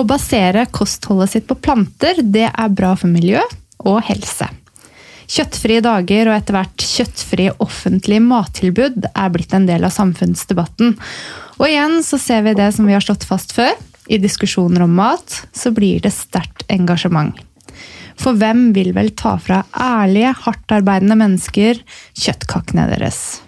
Å basere kostholdet sitt på planter, det er bra for miljø og helse. Kjøttfrie dager og etter hvert kjøttfrie offentlige mattilbud er blitt en del av samfunnsdebatten. Og igjen så ser vi det som vi har slått fast før. I diskusjoner om mat så blir det sterkt engasjement. For hvem vil vel ta fra ærlige, hardtarbeidende mennesker kjøttkakene deres?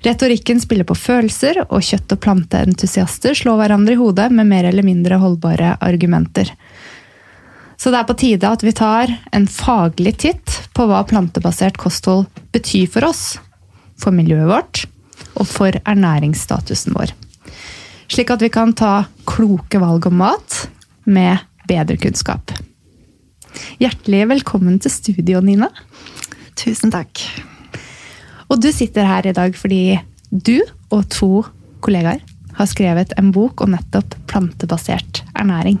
Retorikken spiller på følelser, og kjøtt- og planteentusiaster slår hverandre i hodet med mer eller mindre holdbare argumenter. Så det er på tide at vi tar en faglig titt på hva plantebasert kosthold betyr for oss, for miljøet vårt og for ernæringsstatusen vår. Slik at vi kan ta kloke valg om mat med bedre kunnskap. Hjertelig velkommen til studio, Nina. Tusen takk. Og du sitter her i dag fordi du og to kollegaer har skrevet en bok om nettopp plantebasert ernæring.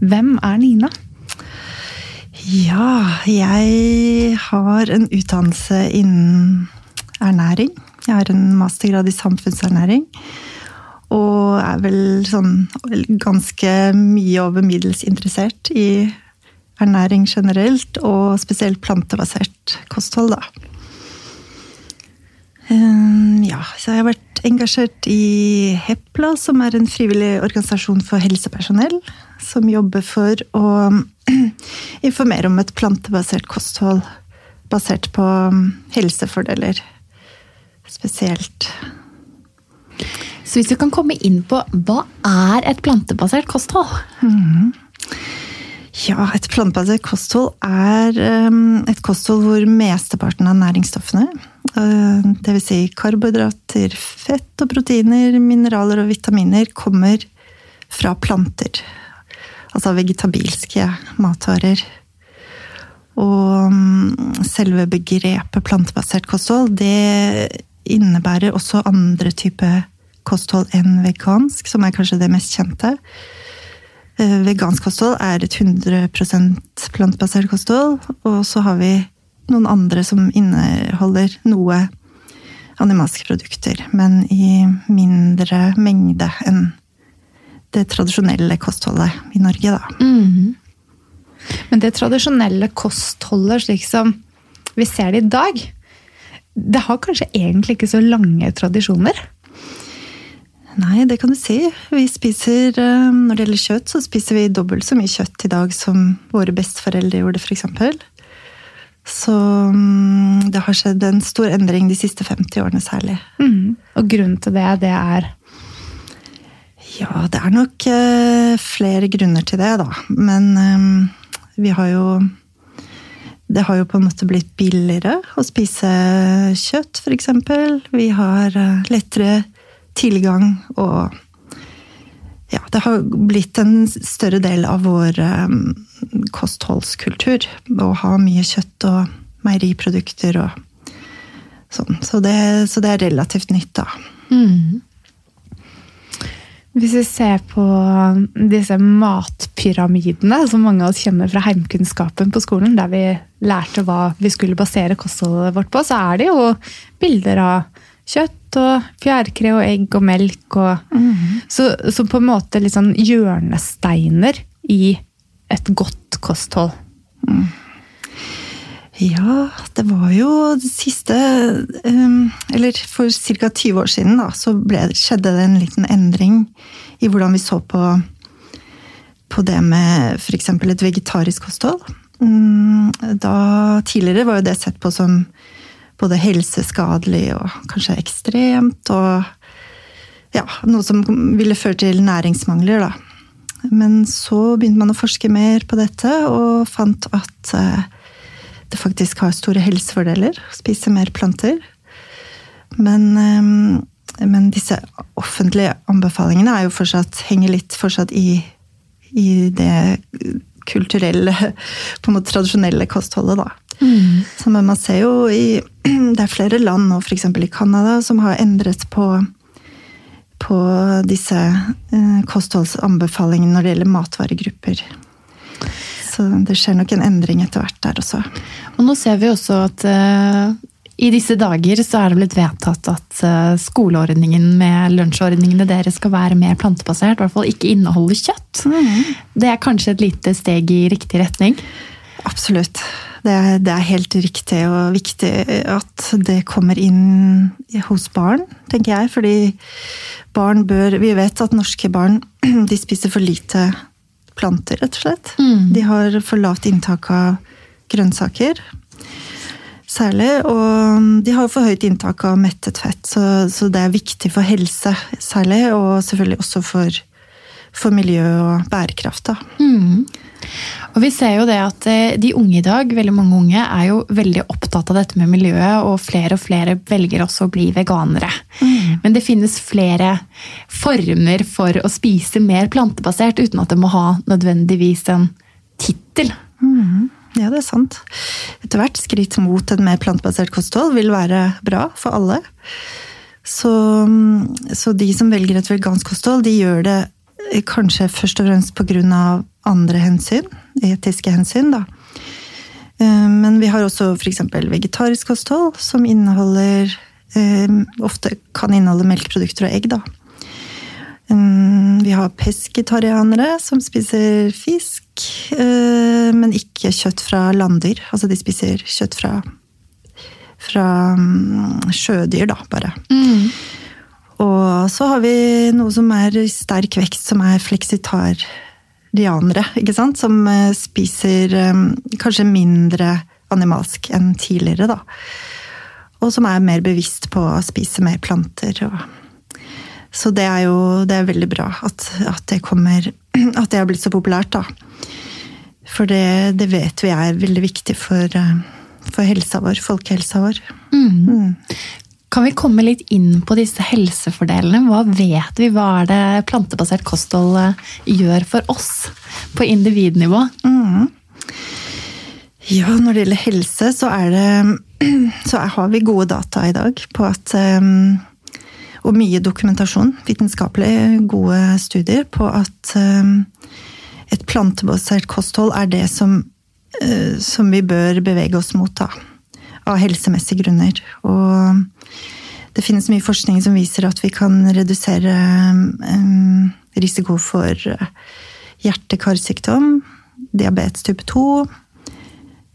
Hvem er Nina? Ja, jeg har en utdannelse innen ernæring. Jeg har en mastergrad i samfunnsernæring. Og er vel sånn ganske mye over middels interessert i ernæring generelt, og spesielt plantebasert kosthold, da. Ehm, ja, så jeg har vært engasjert i Hepla, som er en frivillig organisasjon for helsepersonell. Som jobber for å informere om et plantebasert kosthold basert på um, helsefordeler spesielt. Så hvis du kan komme inn på hva er et plantebasert kosthold? Mm. Ja, et plantebasert kosthold er um, et kosthold hvor mesteparten av næringsstoffene Eh, Dvs. Si karbohydrater, fett og proteiner, mineraler og vitaminer kommer fra planter. Altså vegetabilske matvarer. Og selve begrepet plantebasert kosthold, det innebærer også andre typer kosthold enn vegansk, som er kanskje det mest kjente. Eh, vegansk kosthold er et 100% plantebasert kosthold, og så har vi noen andre som inneholder noe animalske produkter, men i mindre mengde enn det tradisjonelle kostholdet i Norge, da. Mm. Men det tradisjonelle kostholdet, slik som vi ser det i dag, det har kanskje egentlig ikke så lange tradisjoner? Nei, det kan du si. Vi spiser, eh, Når det gjelder kjøtt, så spiser vi dobbelt så mye kjøtt i dag som våre besteforeldre gjorde, f.eks. Så mm, det har skjedd en stor endring de siste 50 årene særlig. Mm. Og grunnen til det, det er Ja, det er nok uh, flere grunner til det, da. Men um, vi har jo Det har jo på en måte blitt billigere å spise kjøtt, f.eks. Vi har lettere tilgang og ja, det har blitt en større del av vår um, kostholdskultur å ha mye kjøtt og meieriprodukter og sånn. Så det, så det er relativt nytt, da. Mm. Hvis vi ser på disse matpyramidene som mange av oss kjenner fra heimkunnskapen på skolen, der vi lærte hva vi skulle basere kostholdet vårt på, så er det jo bilder av kjøtt og fjærkre og egg og melk. Og, mm. så, så, på en måte litt sånn hjørnesteiner i et godt kosthold. Mm. Ja, det var jo det siste um, Eller for ca. 20 år siden da, så ble, skjedde det en liten endring i hvordan vi så på, på det med f.eks. et vegetarisk kosthold. Um, da, tidligere var jo det sett på som både helseskadelig og kanskje ekstremt. Og ja, noe som ville føre til næringsmangler, da. Men så begynte man å forske mer på dette, og fant at eh, det faktisk har store helsefordeler å spise mer planter. Men, eh, men disse offentlige anbefalingene er jo fortsatt, henger litt fortsatt i, i det kulturelle, på en måte tradisjonelle kostholdet, da. Mm. Så, men man ser jo i Det er flere land nå, f.eks. i Canada, som har endret på, på disse eh, kostholdsanbefalingene når det gjelder matvaregrupper. Så det skjer nok en endring etter hvert der også. Og nå ser vi også at uh, i disse dager så er det blitt vedtatt at uh, skoleordningen med lunsjordningene deres skal være mer plantebasert. I hvert fall ikke inneholde kjøtt. Mm. Det er kanskje et lite steg i riktig retning? Absolutt. Det er, det er, helt riktig og viktig at det kommer inn hos barn, tenker jeg. Fordi barn bør Vi vet at norske barn de spiser for lite planter, rett og slett. Mm. De har for lavt inntak av grønnsaker. Særlig. Og de har for høyt inntak av mettet fett, så, så det er viktig for helse særlig. Og selvfølgelig også for, for miljø og bærekraft. Mm. Og vi ser jo det at eh, de unge i dag, veldig mange unge, er jo veldig opptatt av dette med miljøet, og flere og flere velger også å bli veganere. Mm. Men det finnes flere former for å spise mer plantebasert, uten at det må ha nødvendigvis en tittel. Mm. Ja, det er sant. Etter hvert skritt mot et mer plantebasert kosthold vil være bra for alle. Så, så de som velger et vegansk kosthold, de gjør det kanskje først og fremst pga. andre hensyn, etiske hensyn. da. Eh, men vi har også f.eks. vegetarisk kosthold, som inneholder eh, Ofte kan inneholde melkeprodukter og egg, da. Eh, vi har pesketarianere som spiser fisk, men ikke kjøtt fra landdyr. Altså de spiser kjøtt fra, fra mm, sjødyr, da, bare. Mm. Og så har vi noe som er i sterk vekst, som er fleksitarianere. ikke sant? Som eh, spiser um, kanskje mindre animalsk enn tidligere, da. Og som er mer bevisst på å spise mer planter. Og... Så det er jo det er veldig bra at, at, det kommer At det har blitt så populært, da. For det, det vet vi er veldig viktig for, for helsa vår, folkehelsa vår. Mm. Mm. Kan vi komme litt inn på disse helsefordelene? Hva vet vi? Hva er det plantebasert kosthold eh, gjør for oss på individnivå? Mm. Ja, når det gjelder helse, så, det, så har vi gode data i dag på at um, Og mye dokumentasjon, vitenskapelig gode studier, på at um, et plantebasert kosthold er det som, uh, som vi bør bevege oss mot, da. Av helsemessige grunner. Og det finnes mye forskning som viser at vi kan redusere um, risiko for hjerte-karsykdom, diabetes type 2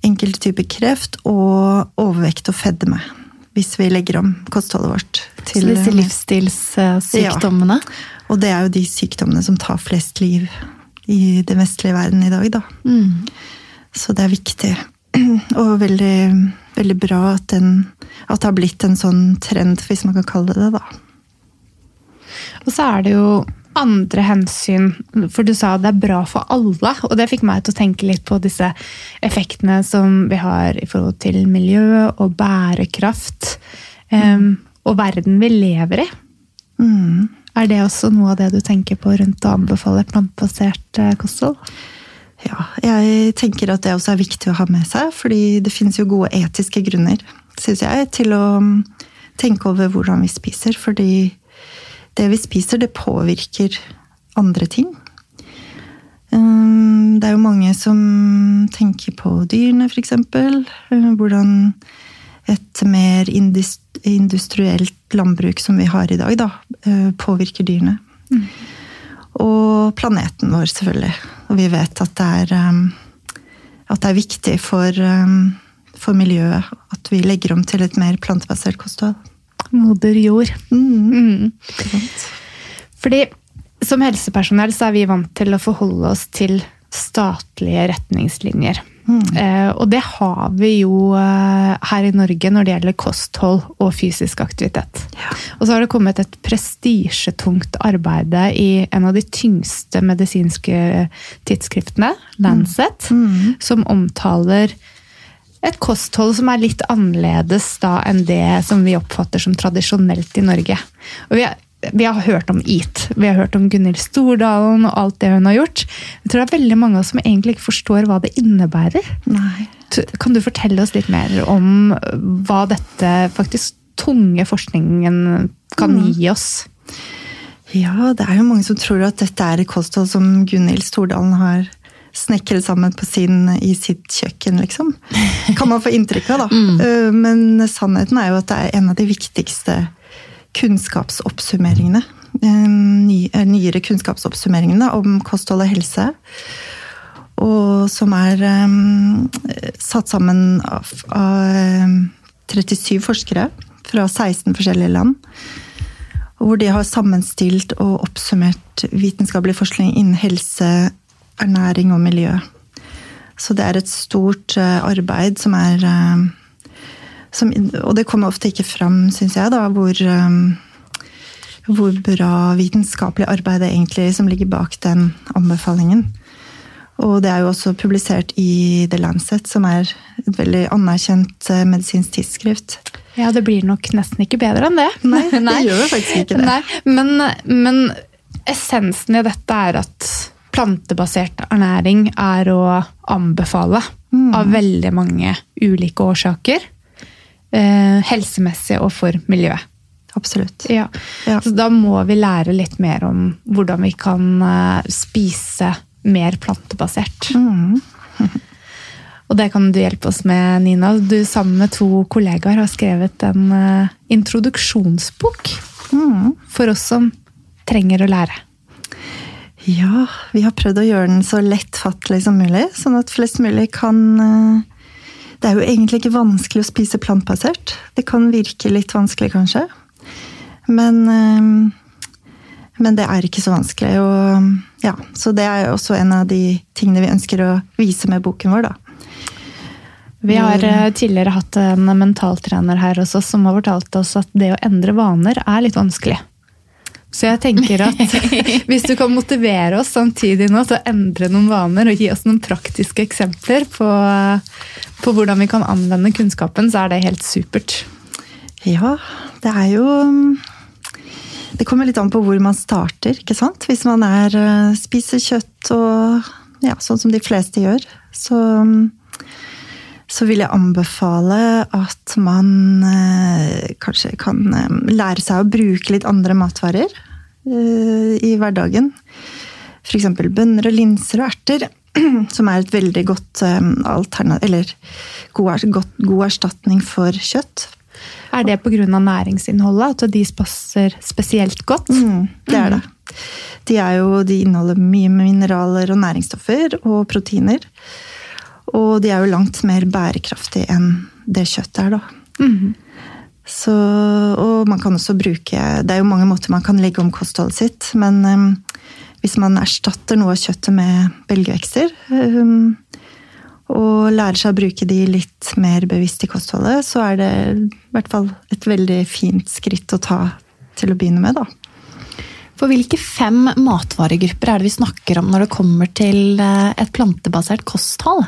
enkelte typer kreft og overvekt og fedme. Hvis vi legger om kostholdet vårt. Til, Så disse livsstilssykdommene? Ja. Og det er jo de sykdommene som tar flest liv i den vestlige verden i dag, da. Mm. Så det er viktig. Og veldig, veldig bra at, den, at det har blitt en sånn trend, hvis man kan kalle det det, da. Og så er det jo andre hensyn, for du sa det er bra for alle, og det fikk meg til å tenke litt på disse effektene som vi har i forhold til miljø og bærekraft, um, og verden vi lever i. Mm. Er det også noe av det du tenker på rundt å anbefale plantebasert eh, kosthold? Ja, jeg tenker at det også er viktig å ha med seg, fordi det finnes jo gode etiske grunner, syns jeg, til å tenke over hvordan vi spiser. Fordi det vi spiser, det påvirker andre ting. Um, det er jo mange som tenker på dyrene, f.eks. Uh, hvordan et mer industrielt landbruk som vi har i dag, da, uh, påvirker dyrene. Mm. Og planeten vår, selvfølgelig. Og vi vet at det er, um, at det er viktig for, for miljøet at vi legger om til et mer plantebasert kosthold. Moder jord. Mm. Mm. Fordi som helsepersonell så er vi vant til å forholde oss til statlige retningslinjer. Mm. Eh, og det har vi jo eh, her i Norge når det gjelder kosthold og fysisk aktivitet. Ja. Og så har det kommet et prestisjetungt arbeid i en av de tyngste medisinske tidsskriftene, Lancet, mm. Mm. som omtaler et kosthold som er litt annerledes da enn det som vi oppfatter som tradisjonelt i Norge. Og vi, har, vi har hørt om EAT, vi har hørt om Gunhild Stordalen og alt det hun har gjort. Jeg tror det er veldig mange av oss som egentlig ikke forstår hva det innebærer. Nei. Kan du fortelle oss litt mer om hva dette faktisk tunge forskningen kan mm. gi oss? Ja, det er jo mange som tror at dette er et kosthold som Gunhild Stordalen har snekre sammen sin, i sitt kjøkken, liksom. Kan man få inntrykk av, da. Mm. Eh, men sannheten er jo at det er en av de viktigste kunnskapsoppsummeringene. Eh, nyere kunnskapsoppsummeringene om kosthold og helse. Og som er satt sammen av, av 37 forskere fra 16 forskjellige land. Hvor de har sammenstilt og oppsummert vitenskapelig forskning innen helse, ernæring og miljø. Så det er et stort eh, arbeid som er eh, som, Og det kommer ofte ikke fram, syns jeg, da, hvor, eh, hvor bra vitenskapelig arbeid det egentlig som ligger bak den anbefalingen. Og det er jo også publisert i The Lancet, som er et veldig anerkjent medisinsk tidsskrift. Ja, det blir nok nesten ikke bedre enn det. Nei, det gjør faktisk ikke det. Nei, men, men essensen i dette er at plantebasert ernæring er å anbefale mm. av veldig mange ulike årsaker. Eh, helsemessig og for miljøet. Absolutt. Ja. ja. Så da må vi lære litt mer om hvordan vi kan eh, spise mer plantebasert. Mm. og det kan du hjelpe oss med, Nina. Du sammen med to kollegaer har skrevet en uh, introduksjonsbok mm. for oss som trenger å lære. Ja, vi har prøvd å gjøre den så lettfattelig som mulig, sånn at flest mulig kan eh, Det er jo egentlig ikke vanskelig å spise plantbasert. Det kan virke litt vanskelig, kanskje. Men, eh, men det er ikke så vanskelig. Og, ja, så det er også en av de tingene vi ønsker å vise med boken vår, da. Vi har eh, tidligere hatt en mentaltrener her oss som har fortalt oss at det å endre vaner er litt vanskelig. Så jeg tenker at hvis du kan motivere oss samtidig nå til å endre noen vaner og gi oss noen praktiske eksempler på, på hvordan vi kan anvende kunnskapen, så er det helt supert. Ja, det er jo Det kommer litt an på hvor man starter, ikke sant? Hvis man er, eh, spiser kjøtt og ja, sånn som de fleste gjør, så, så vil jeg anbefale at man eh, kanskje kan eh, lære seg å bruke litt andre matvarer eh, i hverdagen. F.eks. bønner og linser og erter, som er et veldig godt eh, alternativ Eller god, godt, god erstatning for kjøtt. Er det pga. næringsinnholdet? At de passer spesielt godt? Mm, det er det. De, er jo, de inneholder mye mineraler og næringsstoffer og proteiner. Og de er jo langt mer bærekraftige enn det kjøttet er, da. Mhm. Så, og man kan også bruke Det er jo mange måter man kan legge om kostholdet sitt, men um, hvis man erstatter noe av kjøttet med belgvekster, um, og lærer seg å bruke de litt mer bevisst i kostholdet, så er det i hvert fall et veldig fint skritt å ta til å begynne med, da. For hvilke fem matvaregrupper er det vi snakker om når det kommer til eh, et plantebasert kosthold?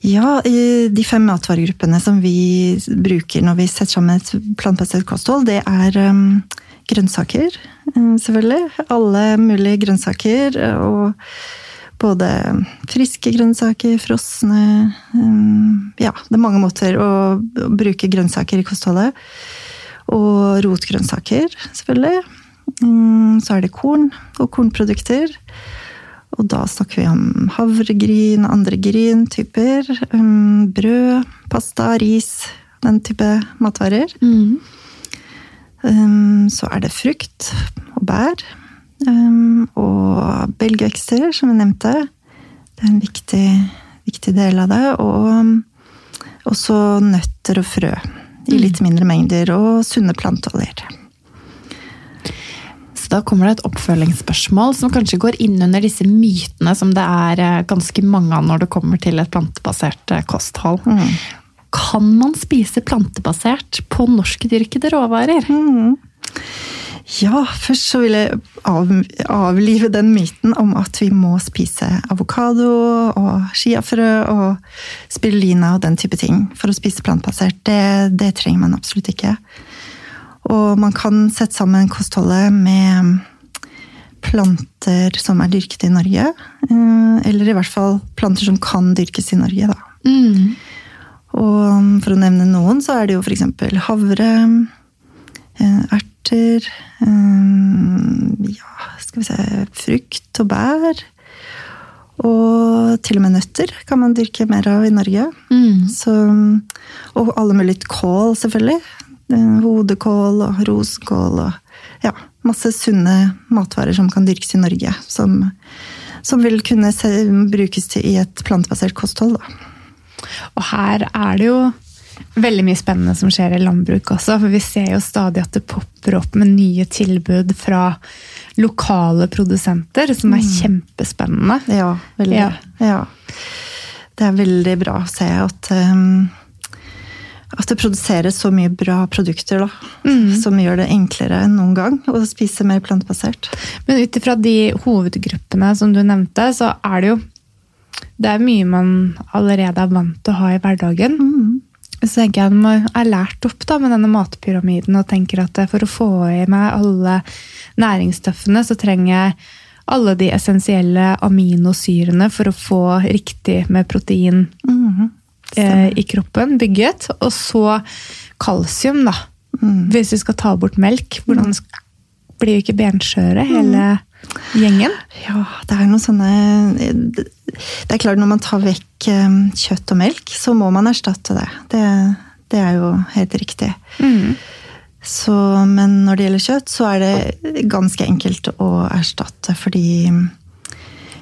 Ja, de fem matvaregruppene som vi bruker når vi setter sammen et plantebasert kosthold, det er um, grønnsaker, um, selvfølgelig. Alle mulige grønnsaker. Og både friske grønnsaker, frosne um, Ja, det er mange måter å bruke grønnsaker i kostholdet. Og rotgrønnsaker, selvfølgelig. Um, så er det korn og kornprodukter. Og da snakker vi om havregryn, andre gryntyper. Um, brød, pasta, ris. Den type matvarer. Mm. så er det frukt og bær. Og belgvekster, som vi nevnte. Det er en viktig, viktig del av det. Og også nøtter og frø. I litt mindre mengder. Og sunne planteoljer. Så da kommer det et oppfølgingsspørsmål som kanskje går inn under disse mytene som det er eh, ganske mange av når det kommer til et plantebasert kosthold. kosthold. Kan man spise plantebasert på norskdyrkede råvarer? Ja, først så vil jeg av, avlive den myten om at vi må spise avokado og chiafrø og spirulina og den type ting for å spise plantebasert. Det, det trenger man absolutt ikke. Og man kan sette sammen kostholdet med planter som er dyrket i Norge. eh, Eller i hvert fall planter som kan dyrkes i Norge, da. Og for å nevne noen, så er det jo f.eks. havre, ert, erter eh, Ja, skal vi se Frukt og bær. Og til og med nøtter kan man dyrke mer av i Norge. Så, og alle mulige kål, selvfølgelig. Eh, Hodekål og rosenkål og ja, masse sunne matvarer som kan dyrkes i Norge. Som, som vil kunne brukes i et plantebasert kosthold. Da. Og her er det jo veldig mye spennende som skjer i landbruk også. For vi ser jo stadig at det popper opp med nye tilbud fra lokale produsenter, som er kjempespennende. Ja, veldig. Ja. Ja. Det er veldig bra å se at, um, at det produseres så mye bra produkter, da. Som gjør det enklere enn noen gang å spise mer plantebasert. Men ut ifra de hovedgruppene som du nevnte, så er det jo det er mye man allerede er vant til å ha i hverdagen. Så tenker jeg man er lært opp da, med denne matpyramiden og tenker at for å få i meg alle næringsstoffene, så trenger jeg alle de essensielle aminosyrene for å få riktig med protein eh, i kroppen bygget. Og så kalsium, da. Hvis vi skal ta bort melk, hvordan blir jo ikke benskjøre hele gjengen? Ja, det er noen sånne Det er klart, når man tar vekk um, kjøtt og melk, så må man erstatte det. Det, det er jo helt riktig. Så, men når det gjelder kjøtt, så er det ganske enkelt å erstatte, fordi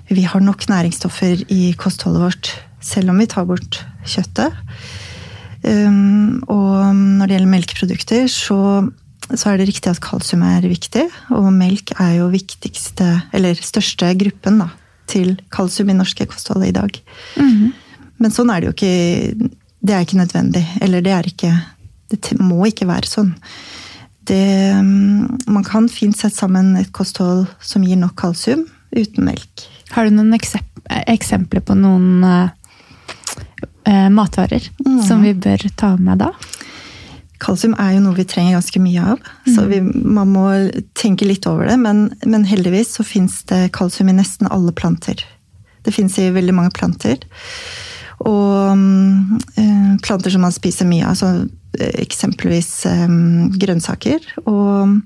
vi har nok næringsstoffer i kostholdet vårt, selv om vi tar bort kjøttet. Um, og når det gjelder melkeprodukter, så, så er det riktig at kalsium er viktig. Og melk er jo viktigste, eller største gruppen da, til kalsium i norske kostholdet i dag. Men sånn er det jo ikke. Det er ikke nødvendig. Eller det er ikke Det må ikke være sånn. Det, um, man kan fint sette sammen et kosthold som gir nok kalsium, uten melk. Har du noen eksempler på noen eh, eh, matvarer som vi bør ta med da? Kalsium er jo noe vi trenger ganske mye av. Så vi, man må tenke litt over det. Men, men heldigvis så fins det kalsium i nesten alle planter. Det fins i veldig mange planter. Og mm, eh, planter som man spiser mye av, så eh, eksempelvis øh, grønnsaker. Og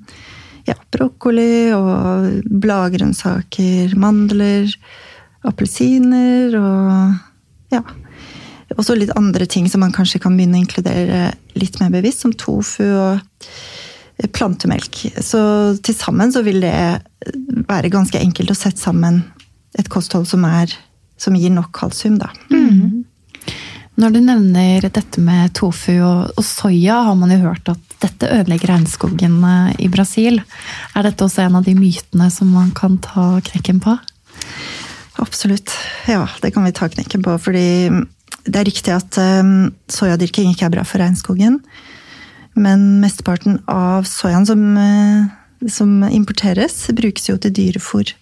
ja, brokkoli og bladgrønnsaker, mandler, appelsiner og ja. Også litt andre ting som man kanskje kan begynne å inkludere litt mer bevisst, som tofu og plantemelk. Så til sammen så vil det være ganske enkelt å sette sammen et kosthold som, er, som gir nok kalsium, da. Når du nevner dette med tofu og, og soya, har man jo hørt at dette ødelegger regnskogen eh, i Brasil. Er dette også en av de mytene som man kan ta knekken på? Absolutt. Ja, det kan vi ta knekken på. Fordi det er riktig at um, soyadyrking ikke er bra for regnskogen. Men mesteparten av soyaen som, uh, som importeres, brukes jo til dyrefôr.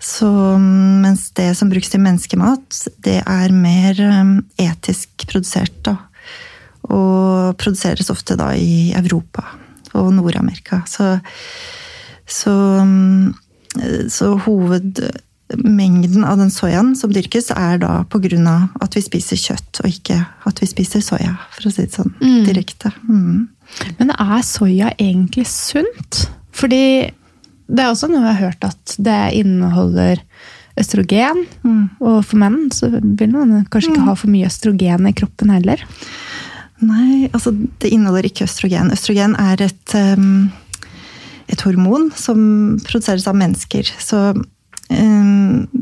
Så um, mens det som brukes til menneskemat, det er mer um, etisk produsert, da. Og produseres ofte da i Europa og Nord-Amerika. Så, så, så hovedmengden av den soyaen som dyrkes, er da av at vi spiser kjøtt, og ikke at vi spiser soya, for å si det sånn Mm. direkte. Mm. Men er soya egentlig sunt? Fordi det er også noe jeg har hørt at det inneholder østrogen. Mm. Og for menn så vil man kanskje ikke ha for mye østrogen i kroppen heller. Nei, altså det inneholder ikke østrogen. Østrogen er et, um, et hormon som produseres av mennesker. Så,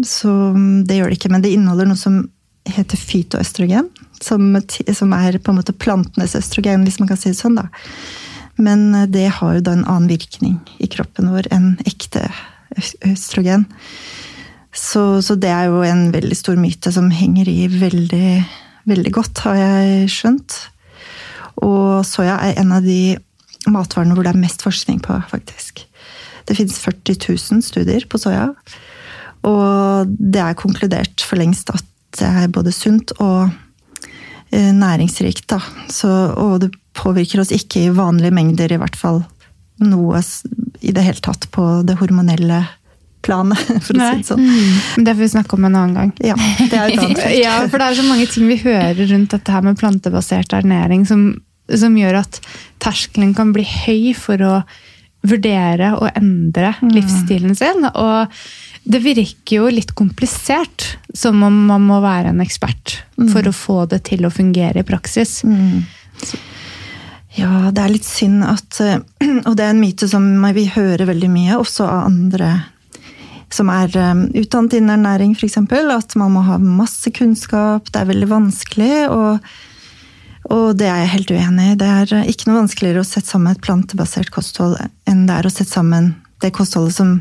så det gjør det ikke. Men det inneholder noe som heter fytoøstrogen. Som, som er på en måte plantenes østrogen, hvis man kan si det sånn. da. Men eh, det har jo da en annen virkning i kroppen vår enn ekte østrogen. Så, så det er jo en veldig stor myte som henger i veldig, veldig godt, har jeg skjønt. Og soya er en av de matvarene hvor det er mest forskning på, faktisk. Det finnes 40 000 studier på soya. Og det er konkludert for lengst at det er både sunt og eh, næringsrikt. Da. Så, og det påvirker oss ikke i vanlige mengder, i hvert fall noe i det hele tatt på det hormonelle planet, for å si det sånn. Mm. det får vi snakke om en annen gang. Ja, det er et annet felt. Ja, for det er så mange ting vi hører rundt dette her med plantebasert ernæring som, som gjør at terskelen kan bli høy for å vurdere og endre livsstilen sin. Og det virker jo litt komplisert, som om man må være en ekspert for å få det til å fungere i praksis. Ja, det er litt synd at Og det er en myte som vi hører veldig mye, også av andre som er eh, utdannet innen ernæring, f.eks. At man må ha masse kunnskap. Det er veldig vanskelig. Og, og det er jeg helt uenig i. Det er ikke noe vanskeligere å sette sammen et plantebasert kosthold enn det er å sette sammen det kostholdet som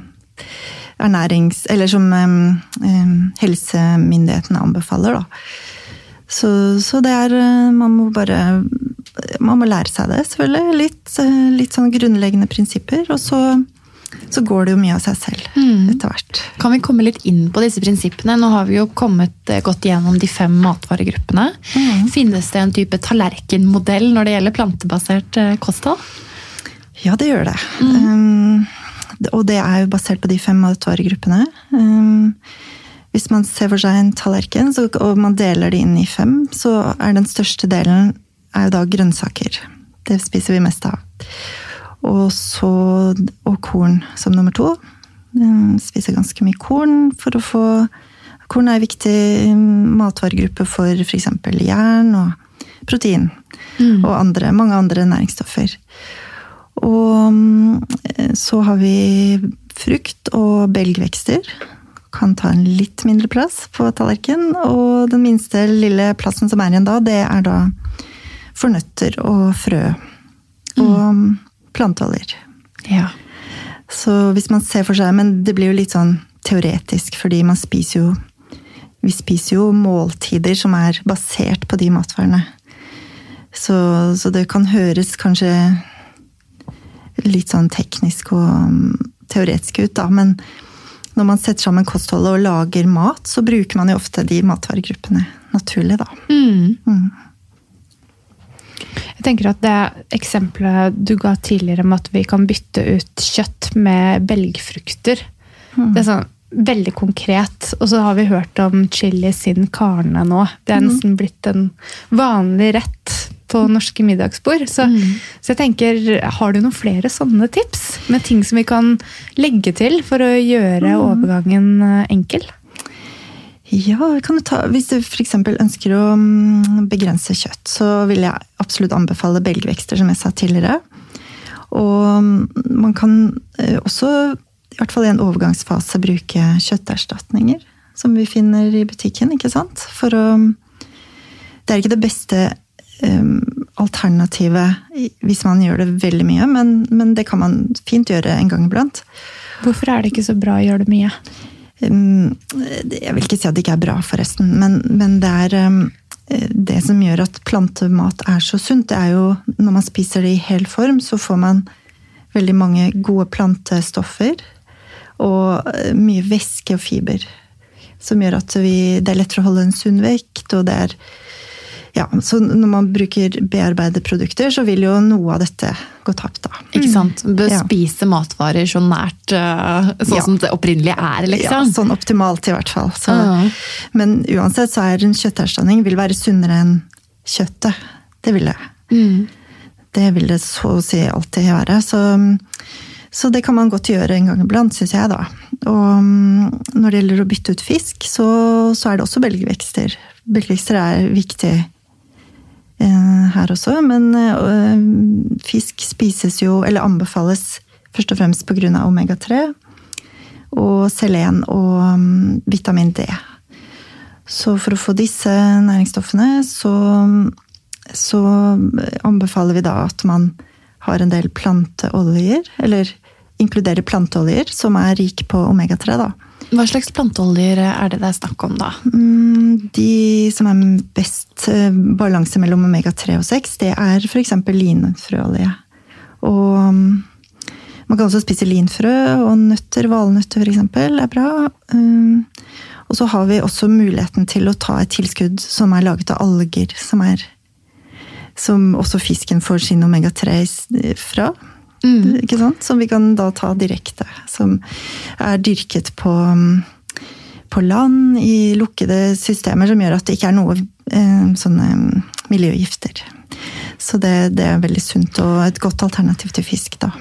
ernærings... Eller som em, em, helsemyndighetene anbefaler, da. Så, så det er eh, Man må bare Man må lære seg det, selvfølgelig. Litt, eh, litt sånn grunnleggende prinsipper. Og så, så går det jo mye av seg selv etter hvert. Kan vi komme litt inn på disse prinsippene? Nå har vi jo kommet, godt gått gjennom de fem matvaregruppene. Finnes det en type tallerkenmodell når det gjelder plantebasert eh, kosthold? Ja, det gjør det. Um, det- og det er jo basert på de fem matvaregruppene. Um, hvis man ser for seg en tallerken så, og man deler det inn i fem, så er den største delen er jo da grønnsaker. Det spiser vi mest av. Og så og korn som nummer to. Um, spiser ganske mye korn for å få Korn er en viktig um, matvaregruppe for f.eks. jern og protein. Og andre, mange andre næringsstoffer. Og mm, så har vi frukt og belgvekster. Kan ta en litt mindre plass på tallerkenen. Og den minste lille plassen som er igjen da, det er da for nøtter og frø. Og mm, planteoljer. Ja. Så hvis man ser for seg Men det blir jo litt sånn teoretisk, fordi man spiser jo Vi spiser jo måltider som er basert på de matvarene. Så, så det kan høres kanskje litt sånn teknisk og um, teoretisk ut, da. Men når man setter sammen kostholdet og lager mat, så bruker man jo ofte de matvaregruppene naturlig, da. Mm. Jeg tenker at Det eksempelet du ga tidligere om at vi kan bytte ut kjøtt med belgfrukter Mm. Det er sånn veldig konkret. Og så har vi hørt om chili sin carne nå. Det er nesten blitt en vanlig rett på norske middagsbord. Så, så jeg tenker, har du noen flere sånne tips med ting som vi kan legge til for å gjøre overgangen eh, enkel? Ja, kan du ta, Hvis du f.eks. ønsker å mm, begrense kjøtt, så vil jeg absolutt anbefale belgvekster, som jeg sa tidligere. Og mm, man kan eh, også, i hvert fall i en overgangsfase, bruke kjøtterstatninger. Som vi finner i butikken, ikke sant? For å Det er ikke det beste alternativet hvis man gjør det veldig mye, men, men det kan man fint gjøre en gang iblant. Hvorfor er det ikke så bra å gjøre det mye? Um, Jeg vil ikke si at det ikke er bra, forresten, men, men det er um, det som gjør at plantemat er så sunt, det er jo når man spiser det i hel form, så får man veldig mange gode plantestoffer. Og uh, mye væske og fiber. Som gjør at vi, det er lettere å holde en sunn vekt. og det er ja, så Når man bruker bearbeidede produkter, så vil jo noe av dette gå tapt. da. Ikke sant? Bør Ja. spise matvarer så nært eh, sånn Ja. som det opprinnelig er, liksom. Ja, sånn optimalt, i hvert fall. Så, Ja. Men uansett så er en kjøtterstatning vil være sunnere enn kjøttet. Det vil det. Mm. Det vil det så å si alltid være. Så, så det kan man godt gjøre en gang iblant, syns jeg, da. Og mm, når det gjelder å bytte ut fisk, så, så er det også belgvekster. Belgvekster er viktig her også, men eh, fisk spises jo, eller anbefales først og fremst pga. omega-3 og selen og mm, vitamin D. Så for å få disse næringsstoffene, så, så anbefaler vi da at man har en del planteoljer, eller inkluderer planteoljer som er rik på omega-3. da. Hva slags planteoljer er det det er snakk om, da? Mm, De som er best eh, balanse mellom omega-3 og 6, det er f.eks. linfrøolje. Og mm, man kan også spise linfrø og nøtter, valnøtter f.eks. er bra. Mm, Og så har vi også muligheten til å ta et tilskudd som er laget av alger, som er som også fisken får sin omega-3 s- fra. Ikke sant? Som vi kan da ta direkte. Som er dyrket på, mm, på land i lukkede systemer, som gjør at det ikke er noe eh, sånne mm, miljøgifter. Så det, det er veldig sunt og et godt alternativ til fisk, da.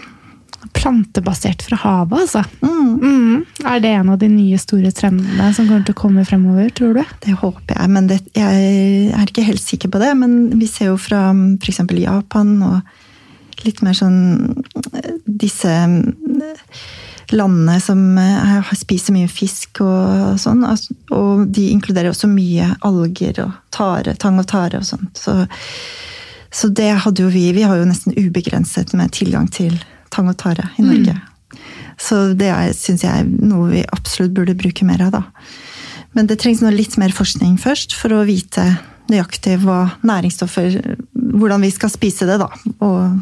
Plantebasert fra havet, altså. Mm, Mm. Er det en av de nye store trendene som kommer til å komme fremover, tror du? det håper jeg, men det, jeg er ikke helt sikker på det. Men vi ser jo fra f.eks. Japan og litt mer sånn disse eh, landene som eh, spiser mye fisk og sånn. Og de inkluderer også mye alger og tare, tang og tare og sånt. Så, så det hadde jo vi. Vi har jo nesten ubegrenset med tilgang til tang og tare i Norge. Så det syns jeg er noe vi absolutt burde bruke mer av, da. Men det trengs nå litt mer forskning først for å vite nøyaktig hva næringsstoffer Hvordan vi skal spise det, da. Og,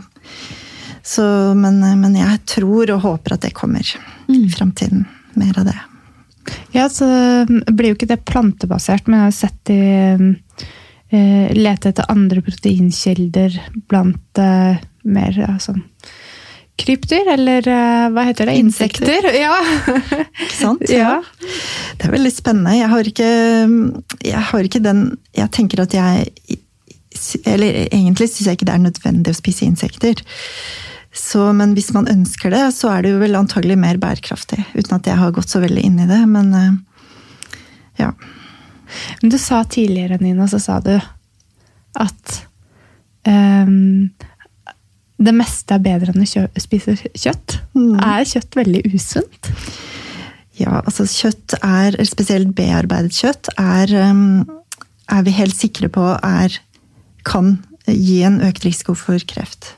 så, men, men jeg tror og håper at det kommer i framtiden. Mer av det. Ja, så blir jo ikke det plantebasert, men jeg har sett de eh, lete etter andre proteinkilder blant eh, mer sånn krypdyr, eller eh, hva heter det? Insekter. Insekter? Ja. Ikke sant? ja. Det er veldig spennende. Jeg har ikke, jeg har ikke den Jeg tenker at jeg Eller egentlig syns jeg ikke det er nødvendig å spise insekter. Så, men hvis man ønsker det, så er det jo vel antagelig mer bærekraftig. Uten at jeg har gått så veldig inn i det. Men eh, ja. Men du sa tidligere, Nina, så sa du at ehm, det meste er bedre enn å kjø spise kjøtt. Mm. Er kjøtt veldig usunt? Ja, altså kjøtt er, spesielt bearbeidet kjøtt, er, um, er vi helt sikre på er, kan gi en økt risiko for kreft.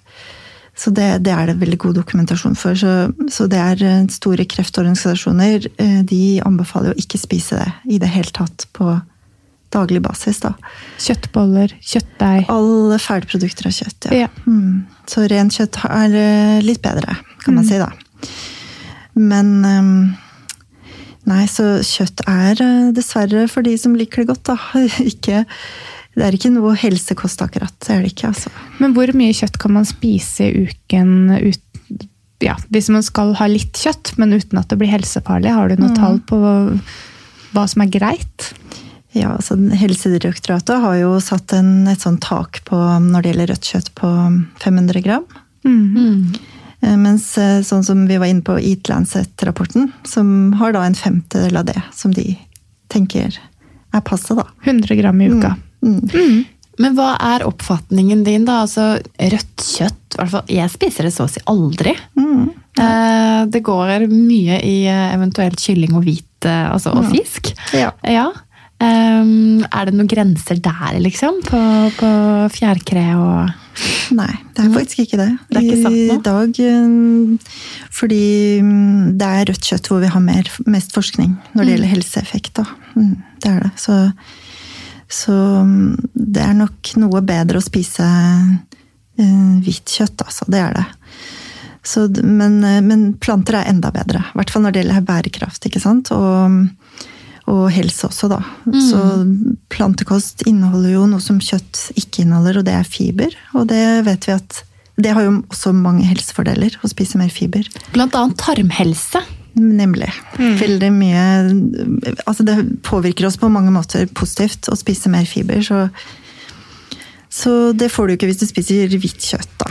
Så det, det er det veldig god dokumentasjon for. Så, så det er eh, store kreftorganisasjoner eh, de anbefaler å ikke spise det i det hele tatt på daglig basis. da. Kjøttboller, kjøttdeig. Alle ferdigprodukter av kjøtt, ja. Ja. Mm. Så rent kjøtt er eh, litt bedre, kan man si da. Men um, Nei, så kjøtt er eh, dessverre for de som liker det godt, da. Ikke det er ikke noe helsekost akkurat. Det er det ikke, altså. Men hvor mye kjøtt kan man spise i uken ut, ja, hvis man skal ha litt kjøtt, men uten at det blir helsefarlig? Har du noe Mm. tall på hva som er greit? Ja, altså Helsedirektoratet har jo satt en, et sånt tak på, når det gjelder rødt kjøtt på 500 gram. Mm. Eh, Mens eh, sånn som vi var inne på Eat Lancet-rapporten, som har da en femtedel av det som de tenker er passe, da. 100 gram i uka. Mm. Men hva er oppfatningen din, da? Altså, rødt kjøtt i hvert fall, Jeg spiser det så å si aldri. Mm. Ja. det går mye i eh, eventuelt kylling og hvit, eh, altså, og Ja. fisk. Ja. Ja. Ehm, er det noen grenser der, liksom? På, på fjærkre og Nei, det er faktisk ikke det. Det er? I dag, eh, fordi mm, det er rødt kjøtt hvor vi har mer, mest forskning når det gjelder helseeffekt. Mm, det er det. Så, så mm, det er nok noe bedre å spise uh, hvitt kjøtt, altså. Det er det. Så, men, eh, men planter er enda bedre. I hvert fall når det gjelder bærekraft. ikke sant? Og, og helse også, da. Så plantekost inneholder jo noe som kjøtt ikke inneholder, og det er fiber. Og det vet vi at det har jo også mange helsefordeler å spise mer fiber. blant annet tarmhelse. Nemlig. Veldig mye Altså det påvirker oss på mange måter positivt å spise mer fiber, så så det får du ikke hvis du spiser hvitt kjøtt, da.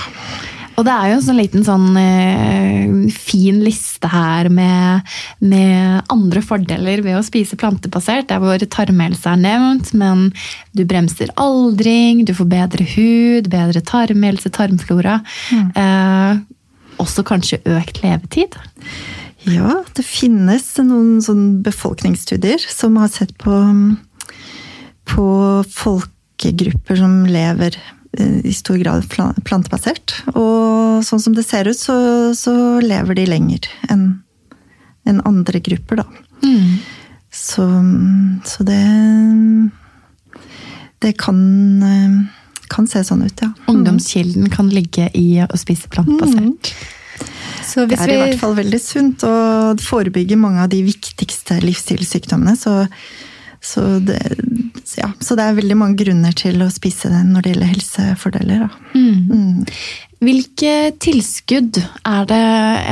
Og det er jo en sånn liten sånn eh, fin liste her med, med andre fordeler ved å spise plantebasert. Der hvor tarmhelse er nevnt, men du bremser aldring, du får bedre hud, bedre tarmhelse, tarmflora. Eh, også kanskje økt levetid. Ja, det finnes noen sånn befolkningsstudier som har sett på, på folkegrupper som lever i stor grad pla- plantebasert. Og sånn som det ser ut, så, så lever de lenger enn en andre grupper, da. Så, så det Det kan, eh, kan se sånn ut, ja. Ungdomskilden kan ligge i å spise plantebasert. Så Det er er i hvert fall veldig sunt å forebygge mange av de viktigste livsstilssykdommene. Så, så, det, ja, så det er veldig mange grunner til å spise den når det gjelder helsefordeler. Da. Mm. Hvilke tilskudd er det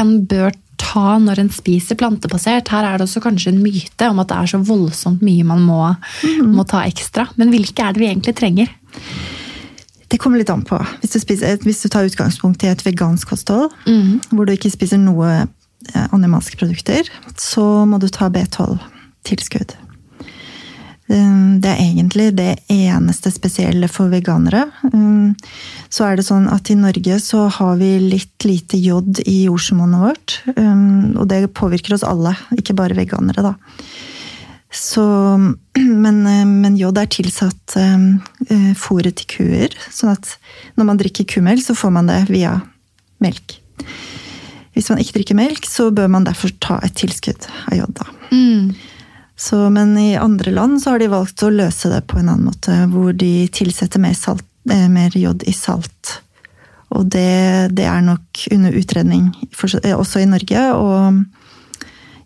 en bør ta når en spiser plantebasert? Her er det også kanskje en myte om at det er så voldsomt mye man må, må ta ekstra. Men hvilke er det vi egentlig trenger? Det kommer litt an på. Hvis du, spiser, hvis du tar utgangspunkt i et vegansk kosthold, hvor du ikke spiser noe eh, animalske produkter, så må du ta B12-tilskudd. Um, Det er egentlig det eneste spesielle for veganere. Um, Så er det sånn at i Norge så har vi litt lite jod i jordsmonnet vårt. um, Og det påvirker oss alle, ikke bare veganere, da. Så, men, eh, men jod er tilsatt eh, fôret til kuer. Sånn at når man drikker kumelk, så får man det via melk. Hvis man ikke drikker melk, så bør man derfor ta et tilskudd av jod. da. Så, men i andre land så har de valgt å løse det på en annen måte, hvor de tilsetter mer, salt, eh, mer jod i salt. Og det, det er nok under utredning eh, også i Norge, og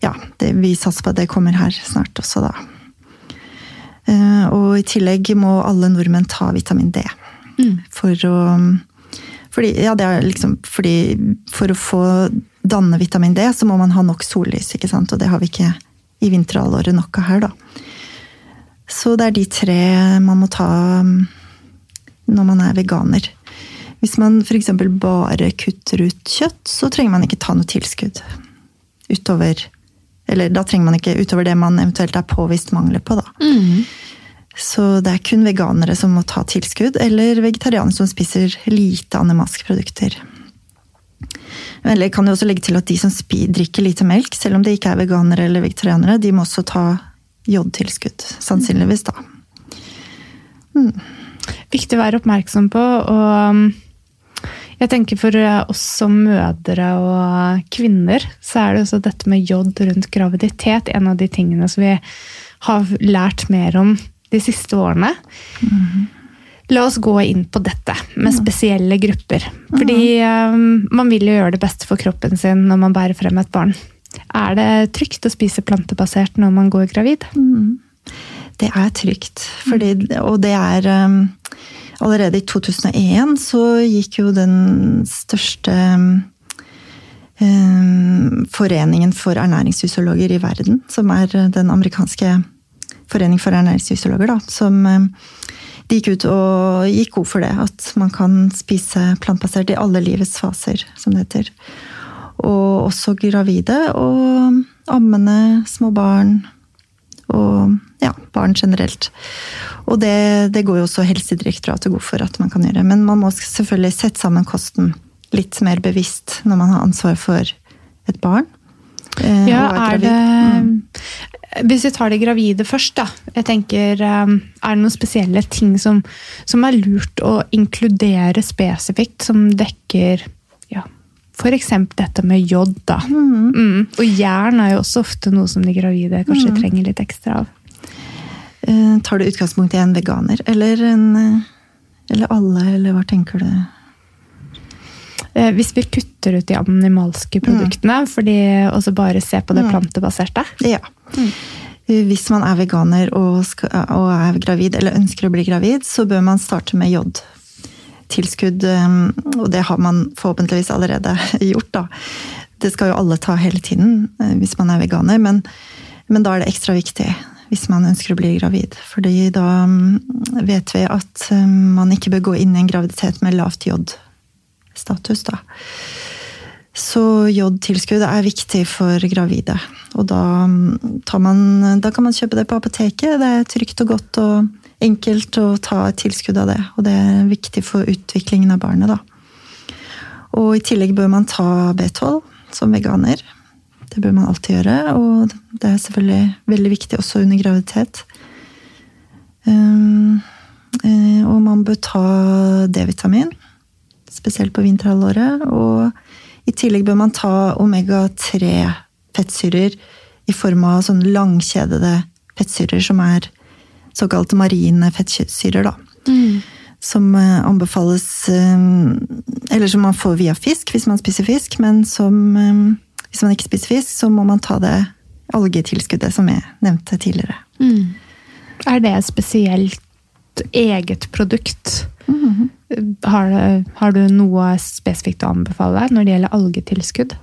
ja, det, vi satser på at det kommer her snart også, da. Eh, Og i tillegg må alle nordmenn ta vitamin D. For å fordi, ja, det er liksom, fordi For å få danne vitamin D, så må man ha nok sollys, ikke sant? og det har vi ikke i vinterhalvåret av her, da. Så det er de tre man må ta mm, når man er veganer. Hvis man f.eks. bare kutter ut kjøtt, så trenger man ikke ta noe tilskudd. Utover Eller da trenger man ikke utover det man eventuelt er påvist mangler på, da. Så det er kun veganere som må ta tilskudd, eller vegetarianere som spiser lite animalske produkter. Eller jeg kan jo også legge til at de som drikker lite melk, selv om de ikke er veganere eller vegetarianere, de må også ta jodtilskudd. Sannsynligvis, da. Viktig å være oppmerksom på. Og um, jeg tenker for eh, oss som mødre og kvinner, så er det også dette med jod rundt graviditet en av de tingene som vi har lært mer om de siste årene. La oss gå inn på dette med spesielle grupper. Fordi um, man vil jo gjøre det beste for kroppen sin når man bærer frem et barn. Er det trygt å spise plantebasert når man går gravid? Det er trygt. Fordi, og det er um, Allerede i 2001 så gikk jo den største um, foreningen for ernæringsfysiologer i verden, som er den amerikanske forening for ernæringsfysiologer, da, som um, de gikk ut og gikk god for det. At man kan spise plantbasert i alle livets faser, som det heter. Og også gravide og ammende, små barn og ja, barn generelt. Og det, det går jo også Helsedirektoratet god for at man kan gjøre. Men man må selvfølgelig sette sammen kosten litt mer bevisst når man har ansvar for et barn. Eh, ja, er, det mm. Hvis vi tar det gravide først, da. Jeg tenker, eh, Er det noen spesielle ting som, som er lurt å inkludere spesifikt, som dekker ja, F.eks. dette med jod. da. Mm. Mm. Og jern er jo også ofte noe som de gravide kanskje mm. trenger litt ekstra av. Uh, tar du utgangspunkt i en veganer, eller, en, uh, eller alle, eller hva tenker du? Uh, hvis vi kutter ut de animalske produktene, mm. fordi, og så bare ser på det mm. plantebaserte? Ja. Mm. Hvis man er veganer og, skal, og er gravid, eller ønsker å bli gravid, så bør man starte med jod tilskudd, um, og det har man forhåpentligvis allerede gjort, da. Det skal jo alle ta hele tiden uh, hvis man er veganer, men, men da er det ekstra viktig hvis man ønsker å bli gravid. Fordi da vet vi at man ikke bør gå inn i en graviditet med lavt jodstatus, da. Så jodtilskudd er viktig for gravide. Og da, man, da, kan man kjøpe det på apoteket. Det er trygt og godt og enkelt å ta et tilskudd av det. Og det er viktig for utviklingen av barnet, da. Og i tillegg bør man ta B12 som veganer. Det bør man alltid gjøre, og det er selvfølgelig veldig viktig også under graviditet. Um, og man bør ta D-vitamin, spesielt på vinterhalvåret. Og i tillegg bør man ta omega-3 fettsyrer i form av sånne langkjedede fettsyrer som er såkalte marine fettsyrer, da. Mm. Som eh, anbefales eh, Eller som man får via fisk hvis man spiser fisk, men som eh, Hvis man ikke spiser fisk, så må man ta det algetilskuddet som jeg nevnte tidligere. Mm. Er det spesielt eget produkt? Mm. Har, har, du noe spesifikt å anbefale når det gjelder algetilskudd?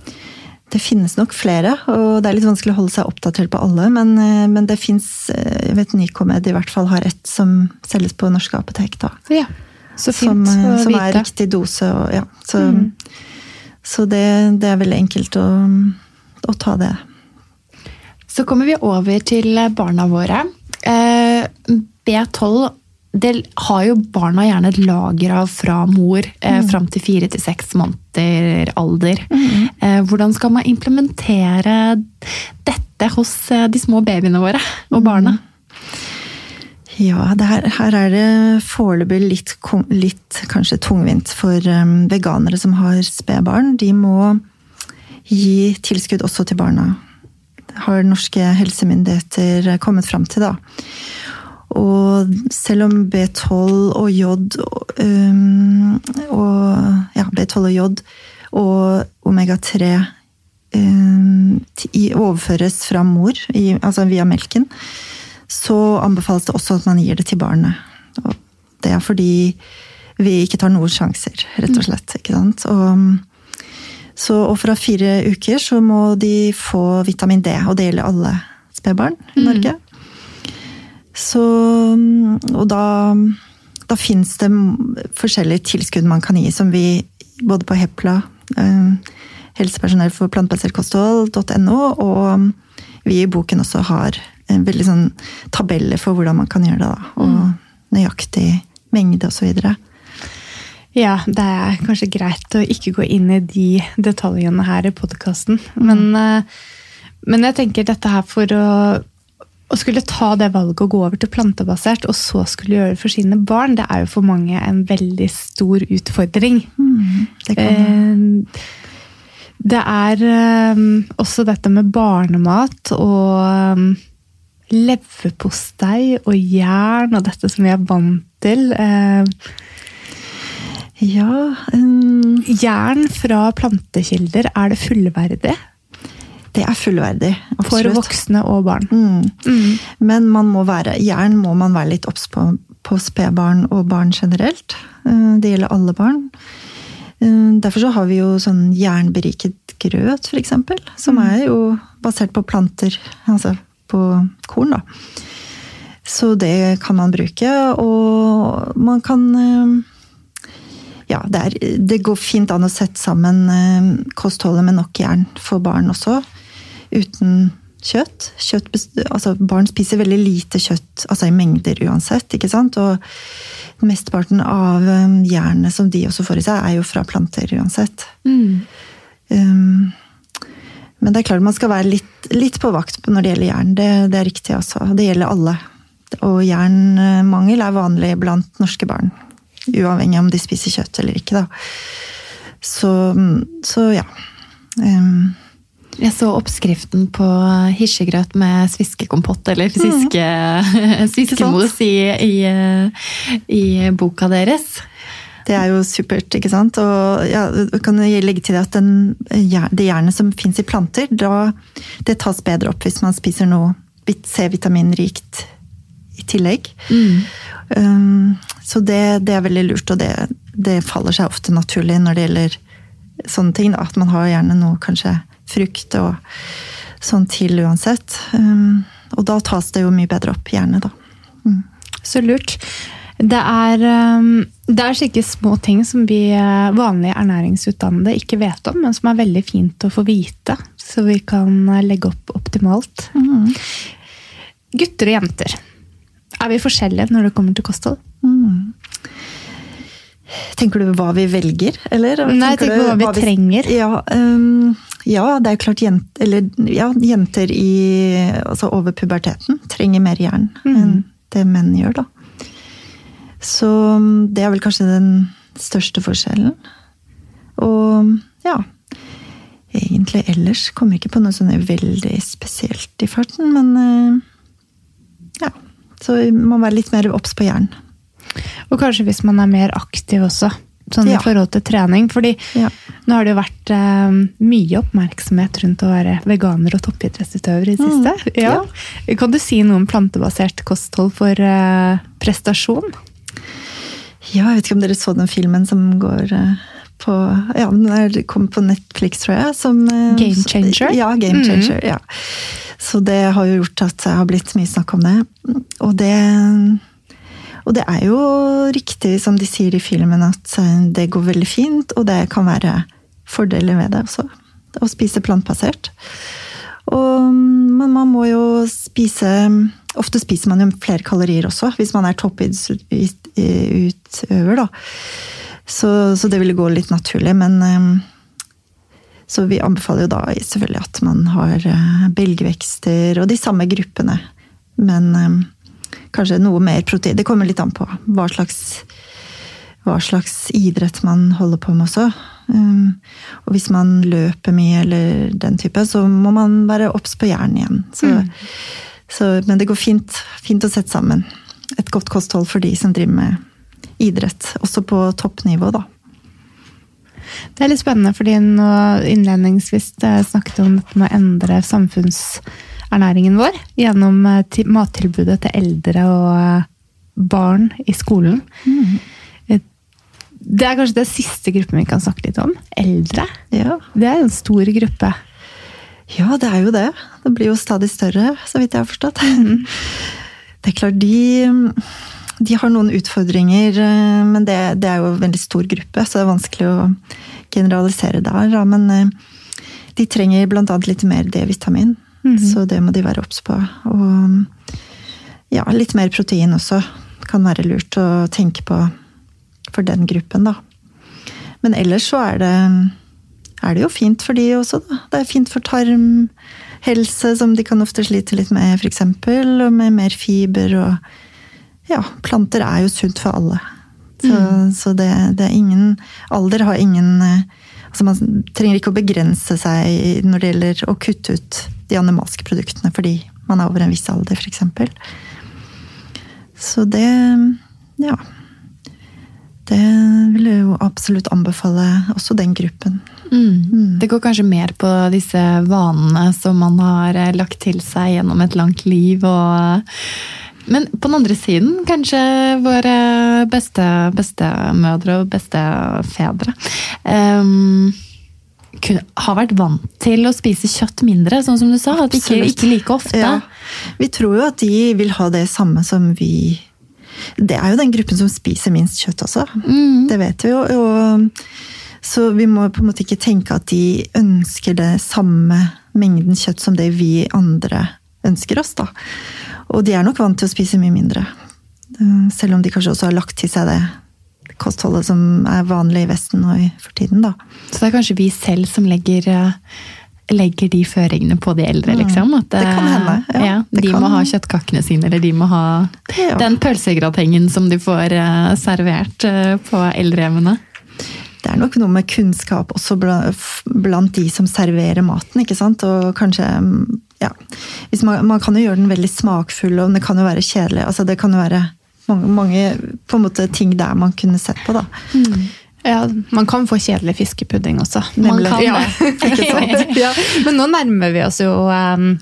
Det finnes nok flere, og det er litt vanskelig å holde seg oppdatert på alle. Men, eh, men det fins eh, Jeg vet Nycomed i hvert fall har ett som selges på norske apotek. da. Ja, så fint som, å som er riktig dose. Og, ja, så, mm. så det, det, er veldig enkelt å, å, ta det. Så kommer vi over til barna våre. Eh, B12 det har jo barna gjerne et lager av fra mor eh, mm. fram til fire til seks måneder alder. Mm. Eh, hvordan skal man implementere dette hos eh, de små babyene våre og mm. barna? Ja, her, her, er det foreløpig litt, litt, kanskje tungvint for um, veganere som har spedbarn. De må gi tilskudd også til barna. Har norske helsemyndigheter kommet fram til, da. Og selv om B12 og jod um, og ja, B12 og jod og omega-3 um, overføres fra mor, i, altså via melken, så anbefales det også at man gir det til barnet. Og det er fordi vi ikke tar noen sjanser, rett og slett. ikke sant? Og, så, og fra fire uker så må de få vitamin D, og det gjelder alle spedbarn i mm. Norge. Mm. Så, og da, da fins det forskjellige tilskudd man kan gi, som vi både på Hepla, eh, helsepersonell for plantebasert kosthold.no, og vi i boken også har en veldig sånn tabeller for hvordan man kan gjøre det. Da, og mm. nøyaktig mengde osv. Ja, det er kanskje greit å ikke gå inn i de detaljene her i podkasten. Mm. Men, eh, men jeg tenker dette her for å å skulle ta det valget å gå over til plantebasert, og så skulle gjøre det for sine barn, det er jo for mange en veldig stor utfordring. Mm, det, eh, det, er eh, også dette med barnemat og eh, leverpostei og jern og dette som vi er vant til. Ja um... Jern fra plantekilder, er det fullverdig? Det er fullverdig. For voksne og barn. Mm. Mm. Men man må være, jern må man være litt obs på, på spedbarn og barn generelt. Eh, Det gjelder alle barn. Eh, Derfor så har vi jo sånn jernberiket grøt, f.eks.. Som er jo basert på planter, altså på korn, da. Så det kan man bruke, og man kan eh, Ja, det, er, det går fint an å sette sammen kostholdet med nok jern for barn også. Uten kjøtt. kjøtt altså barn spiser veldig lite kjøtt, altså i mengder uansett. ikke sant? Og mesteparten av eh, jernet som de også får i seg, er jo fra planter uansett. Mm. Um, men det er klart man skal være litt, litt på vakt når det gjelder jern. Det, det er riktig, altså. Det gjelder alle. Og jernmangel er vanlig blant norske barn. Uavhengig om de spiser kjøtt eller ikke, da. Så, så ja. Um, Jeg så oppskriften på hirsegrøt med sviskekompott, eller sviske, sviskemos i, i, i boka deres. Det er jo supert, ikke sant? Og ja, kan jeg legge til at den, det jernet som fins i planter, da, det tas bedre opp hvis man spiser noe C-vitaminrikt i tillegg. Um, så det, det er veldig lurt, og det, det faller seg ofte naturlig når det gjelder sånne ting. Da, at man har gjerne noe, kanskje frukt og sånn til uansett. Um, og da tas det jo mye bedre opp jernet, da. Så lurt. Det er, um, det er slike små ting som vi eh, vanlige ernæringsutdannede ikke vet om, men som er veldig fint å få vite, så vi kan eh, legge opp optimalt. Gutter og jenter, er vi forskjellige når det kommer til kosthold? Tenker du hva vi velger, eller? Nei, jeg Tenker tenker du på hva vi trenger. Ja, øhm, ja, det er klart jent, eller, ja, jenter i, altså over puberteten trenger mer jern mm. enn det menn gjør, da. Så mm, det er vel kanskje den største forskjellen. Og ja Egentlig ellers kommer jeg ikke på noe sånn veldig spesielt i farten, men øh, ja. Så man må være litt mer obs på jern. Og kanskje hvis man er mer aktiv også, sånn Ja. i forhold til trening. Fordi Ja. nå har det jo vært eh, mye oppmerksomhet rundt å være veganer og toppidrettsutøver i det Mm, siste. Ja. Kan du si noe om plantebasert kosthold for eh, prestasjon? Ja, jeg vet ikke om dere så den filmen som går eh, på Ja, den kom på Netflix, tror jeg. Som, eh, Game Changer? Ja, Game Changer. ja. Så det har jo gjort at det har blitt mye snakk om det. Og det og det er jo riktig som de sier i filmen, at det går veldig fint, og det kan være fordeler ved det også. Å spise plantebasert. Og, men man må jo spise Ofte spiser man jo flere kalorier også, hvis man er toppidrettsutøver, da. Så, så det ville gå litt naturlig, men eh, Så vi anbefaler jo da selvfølgelig at man har eh, belgvekster og de samme gruppene. Men eh, kanskje noe mer protein. Det kommer litt an på hva slags, hva slags idrett man holder på med også. Um, og hvis man løper mye eller den type, så må man være obs på jern igjen. Så, så, men det går fint, fint å sette sammen et godt kosthold for de som driver med idrett. Også på toppnivå, da. Det er litt spennende, fordi nå innledningsvis eh, snakket om dette med å endre samfunnsernæringen vår gjennom eh, mattilbudet til eldre og eh, barn i skolen. Mm. Det er kanskje den siste gruppen vi kan snakke litt om. Eldre. Ja. Det er en stor gruppe. Ja, det er jo det. Det blir jo stadig større, så vidt jeg har forstått. Det er klart, de, de har noen utfordringer, eh, men det, det er jo en veldig stor gruppe, så det er vanskelig å generalisere der. Men eh, de trenger blant annet litt mer D-vitamin, så det må de være obs på. Og ja, litt mer protein også kan være lurt å tenke på for den gruppen, da. Men ellers så er det er det jo fint for de også, da. Det er fint for tarmhelse, som de kan ofte slite litt med, f.eks. Og med mer fiber og Ja, planter er jo sunt for alle. Så, så det, det er ingen Alder har ingen eh, Altså man trenger ikke å begrense seg når det gjelder å kutte ut de animalske produktene fordi man er over en viss alder, f.eks. Så det Ja. Det vil jeg jo absolutt anbefale også den gruppen. Mm. Det går kanskje mer på disse vanene som man har eh, lagt til seg gjennom et langt liv. Og... Men på den andre siden, kanskje våre beste bestemødre og bestefedre um, har vært vant til å spise kjøtt mindre, sånn som du sa. At ikke, ikke like ofte. Ja. Vi tror jo at de vil ha det samme som vi Det er jo den gruppen som spiser minst kjøtt også. Mm. Det vet vi jo. Og så vi må på en måte ikke tenke at de ønsker det samme mengden kjøtt som det vi andre ønsker oss. da. Og de er nok vant til å spise mye mindre. Eh, selv om de kanskje også har lagt til seg det kostholdet som er vanlig i Vesten nå for tiden. da. Så det er kanskje vi selv som legger, eh, legger de føringene på de eldre, mm. liksom? At, det kan hende. Ja, ja de kan... må ha kjøttkakene sine, eller de må ha ja. den pølsegratengen som de får eh, servert på eldrehjemmene det er nok noe med kunnskap også blant de som serverer maten. ikke sant? Og kanskje ja, man, man, kan jo gjøre den veldig smakfull, og det kan jo være kjedelig. altså Det kan jo være mange, mange måte ting der man kunne sett på. da. Mm. Ja, Man kan få kjedelig fiskepudding også. Man kan det. Ja. sant? ja. Men nå nærmer vi oss jo um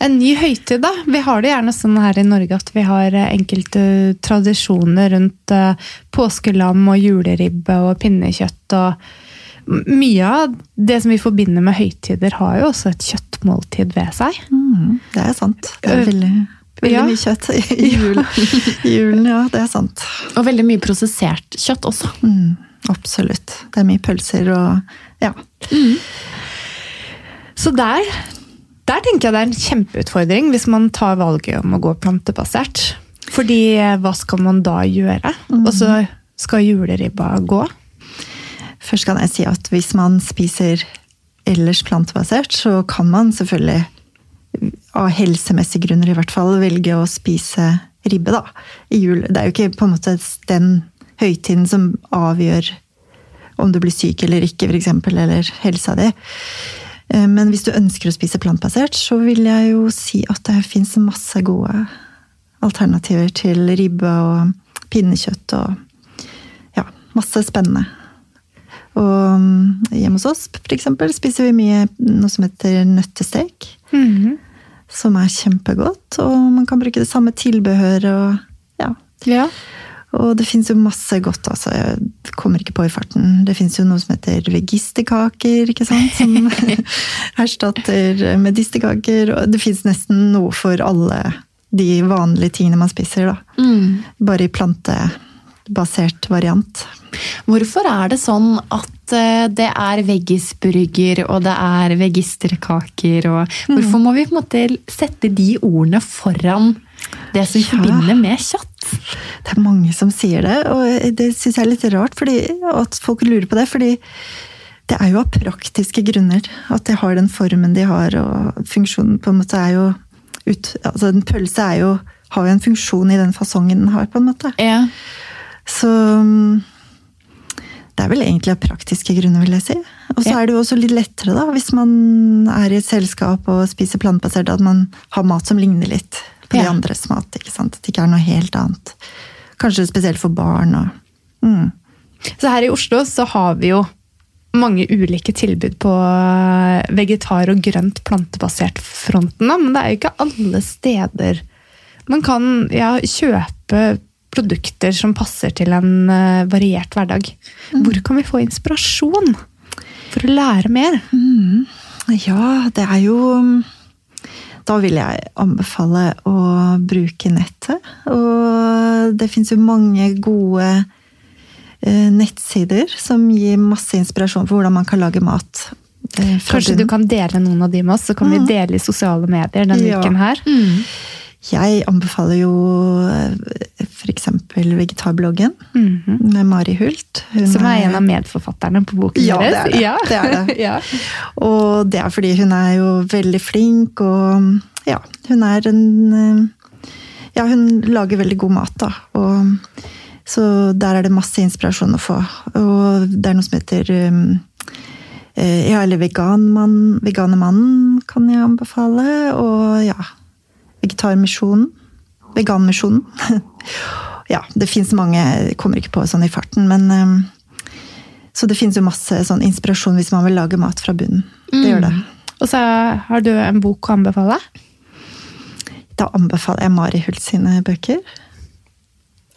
en ny høytid, da. Vi har det gjerne sånn her i Norge at vi har eh, enkelte tradisjoner rundt uh, påskelam og juleribbe og pinnekjøtt. og Mye av det som vi forbinder med høytider, har jo også et kjøttmåltid ved seg. Mm, det er sant. Det er veldig, veldig ja. mye kjøtt i jul. julen. Ja, det er sant. Og veldig mye prosessert kjøtt også. Mm, absolutt. Det er mye pølser og ja. Mm. Så der der tenker jeg det er en kjempeutfordring hvis man tar valget om å gå plantebasert. Fordi eh, hva skal man da gjøre? Mm. Og så skal juleribba gå? Først kan jeg si at hvis man spiser ellers plantebasert, så kan man selvfølgelig, av helsemessige grunner i hvert fall, velge å spise ribbe da, i jul. Det er jo ikke på en måte den høytiden som avgjør om du blir syk eller ikke, f.eks., eller helsa di. Eh, men hvis du ønsker å spise plantbasert, så vil jeg jo si at det fins masse gode alternativer til ribbe og pinnekjøtt og ja, masse spennende. Og mm, hjemme hos oss for eksempel, spiser vi mye noe som heter nøttestek. Mm -hmm. Som er kjempegodt, og man kan bruke det samme tilbehøret og ja. ja. Og det fins jo masse godt, altså. Jeg kommer ikke på i farten. Det fins jo noe som heter vegistekaker, ikke sant. Som erstatter medisterkaker. Og det fins nesten noe for alle de vanlige tingene man spiser, da. Mm. Bare i plantebasert variant. Hvorfor er det sånn at eh, det er veggisburger og det er vegisterkaker? Og mm. hvorfor må vi på en måte sette de ordene foran det som ja. forbinder med kjøtt? Det er mange som sier det, og det syns jeg er litt rart fordi, at folk lurer på det. fordi det er jo av praktiske grunner at de har den formen de har, og funksjonen på en måte er jo ut, altså En pølse er jo, har jo en funksjon i den fasongen den har, på en måte. Ja. Så det er vel egentlig av praktiske grunner, vil jeg si. Og så ja. er det jo også litt lettere, da, hvis man er i et selskap og spiser plantebasert, at man har mat som ligner litt på ja. de andres mat. ikke sant? At det ikke er noe helt annet. Kanskje spesielt for barn. Og, mm. Så her i Oslo så har vi jo mange ulike tilbud på eh, vegetar- og grønt plantebasert fronten. Men det er jo ikke alle steder man kan ja, kjøpe produkter som passer til en uh, variert hverdag. Mm. Hvor kan vi få inspirasjon for å lære mer? Mm. Ja, det er jo da vil jeg anbefale å bruke nettet. Og det fins jo mange gode eh, nettsider som gir masse inspirasjon for hvordan man kan lage mat. Eh, Kanskje du kan dele noen av de med oss, så kan mm. vi dele i sosiale medier denne ja. uken her. Mm. Jeg anbefaler jo eh, f.eks. vegetarbloggen mm -hmm. med Mari Hult. Hun Som er en av medforfatterne på boken ja, deres? Det er det. Ja, det er det. ja. Og det er fordi hun er jo veldig flink, og ja, hun er en eh, Ja, hun lager veldig god mat, da. Og, så der er det masse inspirasjon å få. Og det er noe som heter um, ja, eller Veganermannen kan jeg anbefale. Og ja, Vegetarmisjonen. Veganmisjonen. ja, det fins mange Jeg kommer ikke på sånn i farten, men um, Så det fins jo masse sånn inspirasjon hvis man vil lage mat fra bunnen. Det gjør det. Og så har du en bok å anbefale. Da anbefaler jeg Mari Hult sine bøker.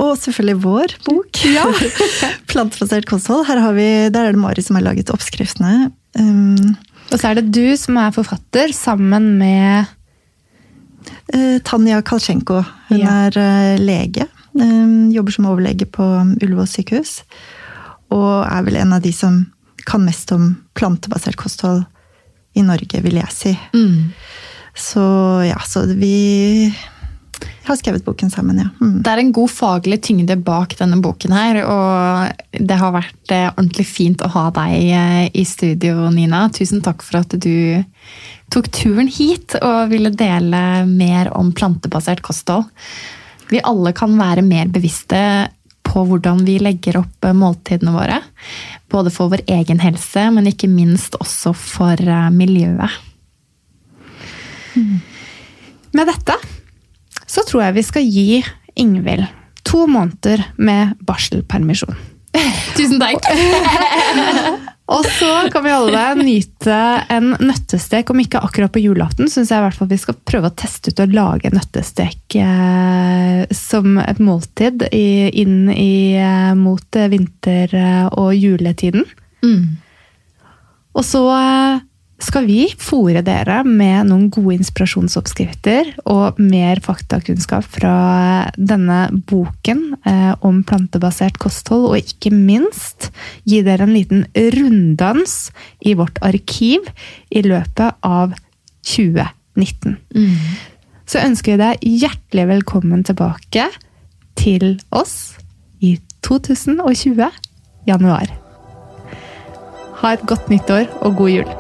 Og selvfølgelig vår bok. Ja. Plantebasert kosthold. Vi, der er det Mari som har laget oppskriftene. Um, Og så er det du som er forfatter, sammen med eh, Tanja Kalsjenko. Hun Ja. er eh, lege. Um, jobber som overlege på Ullevål sykehus. Og er vel en av de som kan mest om plantebasert kosthold i Norge, vil jeg si. Mm. Så ja, så vi har skrevet boken sammen, ja. Mm. Det er en god faglig tyngde bak denne boken her, og det har vært eh, ordentlig fint å ha deg eh, i studio, Nina. Tusen takk for at du tok turen hit og ville dele mer om plantebasert kosthold. Vi alle kan være mer bevisste på hvordan vi legger opp eh, måltidene våre. Både for vår egen helse, men ikke minst også for miljøet. miljøet. Med dette så tror jeg vi skal gi Ingvild to måneder med barselpermisjon. Tusen takk! Og så kan vi alle nyte en nøttestek, om ikke akkurat på julaften, syns jeg i hvert fall vi skal prøve å teste ut å lage nøttestek eh, som et måltid i, inn i, eh, mot vinter- og juletiden. Mm. Og så eh, skal vi fòre dere med noen gode inspirasjonsoppskrifter og mer faktakunnskap fra denne boken eh, om plantebasert kosthold, og ikke minst gi dere en liten runddans i vårt arkiv i løpet av 2019. Mm. Så ønsker vi deg hjertelig velkommen tilbake til oss i 2020 januar. Ha et godt nyttår og god jul.